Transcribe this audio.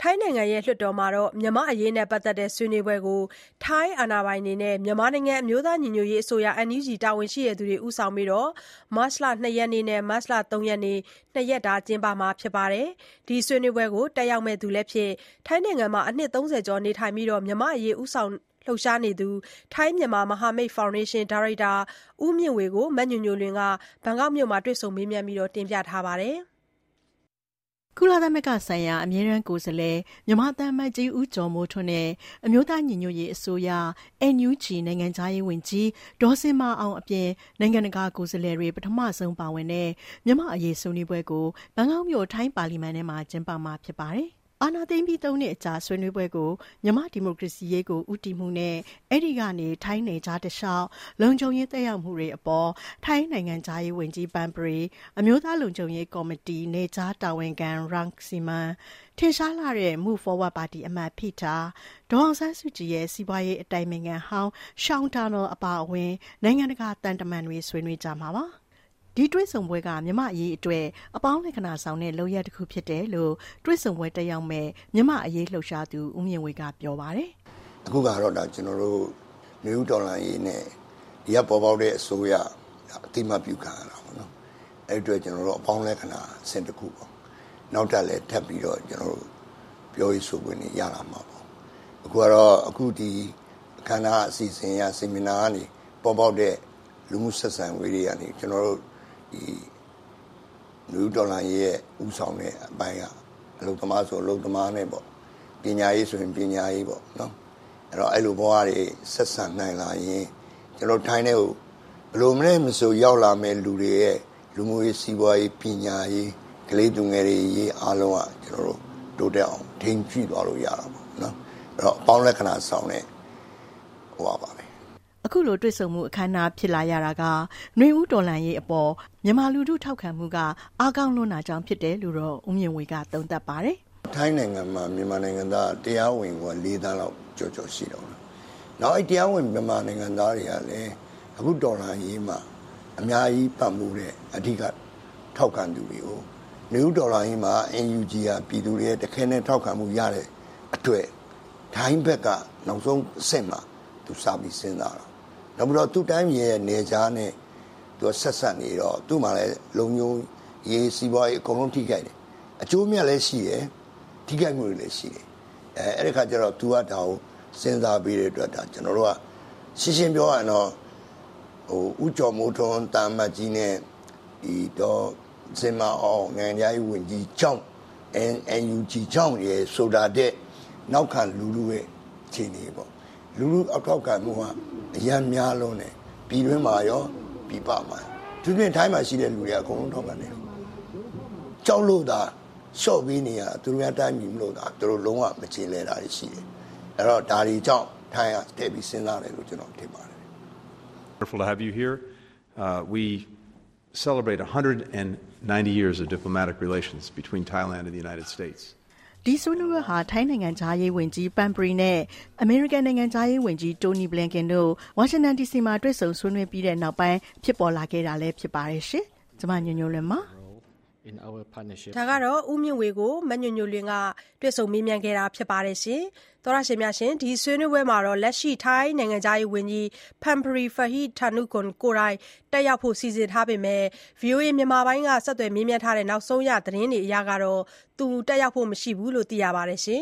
ထိုင်းနိုင်ငံလွှတ်တော်မှာ မြန်မာ့အရေးနဲ့ပတ်သက်တဲ့ ဆွေးနွေးပွဲကို ထိုင်းအာဏာပိုင်တွေနဲ့ မြန်မာနိုင်ငံ အမျိုးသားညီညွတ်ရေးအစိုးရ NUG တာဝန်ရှိသူတွေ ဦးဆောင်ပြီး မတ်လ ၂ ရက်နေ့နဲ့၃ရက်နေ့နှစ်ရက်ကျင်းပမှာဖြစ်ပါတယ်။ဒီဆွေးနွေးပွဲကို တက်ရောက်မယ့်သူလည်းဖြစ် ထိုင်းနိုင်ငံမှာ အနှစ် ၃၀ ကျော်နေထိုင်ပြီး မြန်မာ့အရေး ဦးဆောင်လှုပ်ရှားနေသူ ထိုင်း-မြန်မာ မဟာမိတ်ဖောင်ဒေးရှင်း ဒါရိုက်တာ ဦးမြင့်ဝေကို မညိုညိုလွင်က ဘန်ကောက်မြို့မှာ တွေ့ဆုံမေးမြန်းတင်ပြထားပါတယ်။ ကုလသမဂ္ဂဆိုင်ရာအမြဲတမ်းကိုယ်စားလှယ်မြန်မာသံအမတ်ကြီးဦးကျော်မိုးထွန်းနဲ့အမျိုးသားညီညွတ်ရေးအစိုးရ NUG နိုင်ငံခြားရေးဝန်ကြီးဒေါ်ဇင်မာအောင်အပြင်နိုင်ငံတကာကိုယ်စားလှယ်တွေပထမဆုံးပါဝင်တဲ့မြန်မာ့အရေးဆွေးနွေးပွဲကိုဘန်ကောက်မြို့ထိုင်းပါလီမန်ထဲမှာကျင်းပမှာဖြစ်ပါတယ်။ အာဏာသိမ်းပြီးသုံးနှစ်အကြာဆွေးနွေးပွဲကို မြန်မာ့ဒီမိုကရေစီရေးကို ဦးတည်မှုနဲ့ အဲဒီကနေ ထိုင်းနယ်ခြားတလျှောက် လုံခြုံရေးသက်ရောက်မှုတွေအပေါ် ထိုင်းနိုင်ငံခြားရေးဝန်ကြီး Parnpree ၊အမျိုးသားလုံခြုံရေးကော်မတီ နယ်ခြားတာဝန်ခံ Rangsiman ၊ထင်ရှားလှတဲ့ Move Forward ပါတီအမတ် Pita ၊ဒေါ်အောင်ဆန်းစုကြည်ရဲ့ စီးပွားရေးအတိုင်ပင်ခံဟောင်း Sean Turnell အပါအဝင် နိုင်ငံတကာ သံတမန်တွေ ဆွေးနွေးကြမှာပါ။ ဒီတွေ့ဆုံပွဲကမြန်မာ့အရေးအတွက်အပေါင်းလက္ခဏာဆောင်တဲ့လုပ်ရပ်တခုဖြစ်တယ်လို့တွေ့ဆုံပွဲတက်ရောက်မယ့်မြန်မာ့အရေးလှုပ်ရှားသူဦးမြင့်ဝေကပြောပါတယ်။"အခုကတော့ကျနော်တို့နွေဦးတော်လှန်ရေးနဲ့ဒီကပေါ်ပေါက်တဲ့အစိုးရအသိအမှတ်ပြုခံရတာပေါ့နော်။အဲဒီအတွက်ကျနော်တို့အပေါင်းလက္ခဏာအဆင့်တခုပေါ့။နောက်ထပ်လည်းထပ်ပြီးတော့ပြောရေးဆိုခွင့်တွေရလာမှာပေါ့။အခုကတော့အခုဒီအခမ်းအနားအစီအစဉ်အရ Seminar ကနေပေါ်ပေါက်တဲ့လူမှုဆက်ဆံမှုတွေကနေကျနော်တို့နွေ ဦးတော်လှန်ရေးရဲ့ဦးဆောင်တဲ့အပိုင်းကအလုပ်သမားဆိုအလုပ်သမားနဲ့ပေါ့။ပညာရေးဆိုရင်ပညာရေးပေါ့နော်။အဲလိုဘဝတွေဆက်ဆံနိုင်လာရင်ကျနော်တို့ထိုင်းထဲကိုဘယ်လိုမဆိုရောက်လာမယ့်လူတွေရဲ့လူမှုရေး၊စီးပွားရေး၊ပညာရေး၊ကလေးသူငယ်တွေအရေးအားလုံးကတိုးတက်အောင်ထိန်းညှိသွားလို့ရတာပေါ့နော်။အဲတော့အပေါင်းလက္ခဏာဆောင်တဲ့ဟိုဟာပါပဲ။" အခုလိုတွေ့ဆုံမှုအခမ်းအနားဖြစ်လာရတာကနွေဦးတော်လှန်ရေးအပေါ်မြန်မာလူထုထောက်ခံမှုကအားကောင်းလွန်းတာကြောင့်ဖြစ်တယ်လို့တော့ဦးမြင့်ဝေကသုံးသပ်ပါတယ်။"ထိုင်းနိုင်ငံမှာမြန်မာနိုင်ငံသားကတရားဝင်ကိုက၄သန်းလောက်ကျော်ကျော်ရှိတယ်ပေါ့နော်။နောက်အဲဒီတရားဝင်မြန်မာနိုင်ငံသားတွေကလည်းအခုတော်လှန်ရေးမှာအများကြီးပံ့ပိုးတဲ့အဓိကထောက်ခံသူတွေကိုနွေဦးတော်လှန်ရေးမှာ NUG ကပြည်သူတွေရဲ့တခဲနက်ထောက်ခံမှုရတဲ့အတွက်ထိုင်းဘက်ကနောက်ဆုံးအဆင့်မှာသူစပြီးစဉ်းစားတာ။ နောက်ပြီးတော့သူ့တိုင်းပြည်ရဲ့နယ်ခြားနဲ့ဆက်စပ်နေတော့သူ့မှာလည်းလုံခြုံရေး၊စီးပွားရေးအကုန်လုံးထိခိုက်တယ်။အကျိုးအမြတ်လည်းရှိတယ်။ထိခိုက်မှုတွေလည်းရှိတယ်။အဲဒီအခါကျတော့သူကဒါကိုစဉ်းစားပေးတဲ့အတွက်ကျနော်တို့ကရှင်းရှင်းပြောရရင်တော့ဦးကျော်မိုးထွန်းသံအမတ်ကြီးနဲ့ဒေါ်ဇင်မာအောင်နိုင်ငံခြားရေးဝန်ကြီးကြောင့် NUG ကြောင့်ရယ်ဆိုတာထက်နောက်ခံလူထုရဲ့အခြေအနေပေါ့။ လူထုထောက်ခံမှုကအရမ်းများလွန်းတယ်။ပြည်တွင်းမှာရောပြည်ပမှာရော။အထူးသဖြင့်ထိုင်းမှာရှိတဲ့လူတွေကအကုန်လုံးထောက်ခံတယ်။ကြောက်လို့သာလျှော့ပေးနေရတာ။သူများတိုင်းပြည်မို့သာသူတို့လုံးဝမကျေလည်တာတွေရှိတယ်။အဲတော့ဒါတွေကြောင့်ထိုင်းကထည့်ပြီးစဉ်းစားတယ်လို့ကျနော်ထင်ပါတယ်။" ဒီဆွေးနွေးပွဲဟာထိုင်းနိုင်ငံခြားရေးဝန်ကြီး Parnpree နဲ့အမေရိကန်နိုင်ငံခြားရေးဝန်ကြီး Tony Blinken တို့ဝါရှင်တန်ဒီစီမှာတွေ့ဆုံဆွေးနွေးပြီးတဲ့နောက်ပိုင်းဖြစ်ပေါ်လာခဲ့တာလည်းဖြစ်ပါတယ်ရှင်။ကျွန်မညိုညိုလွင်ပါ။" ဦးမြင့်ဝေကိုမညိုညိုလွင်ကတွေ့ဆုံမေးမြန်းခဲ့တာပါ။ဒီဆွေးနွေးပွဲမှာလက်ရှိထိုင်းနိုင်ငံခြားရေးဝန်ကြီး Parnpree Viheethanukkul ကိုယ်တိုင်တက်ရောက်ဖို့စီစဉ်ထားပေမဲ့ဗွီအိုအေမြန်မာပိုင်းကဆက်သွယ်မေးမြန်းထားတဲ့နောက်ဆုံးရသတင်းတွေအရသူတက်ရောက်ဖို့မရှိဘူးလို့သိရပါတယ်။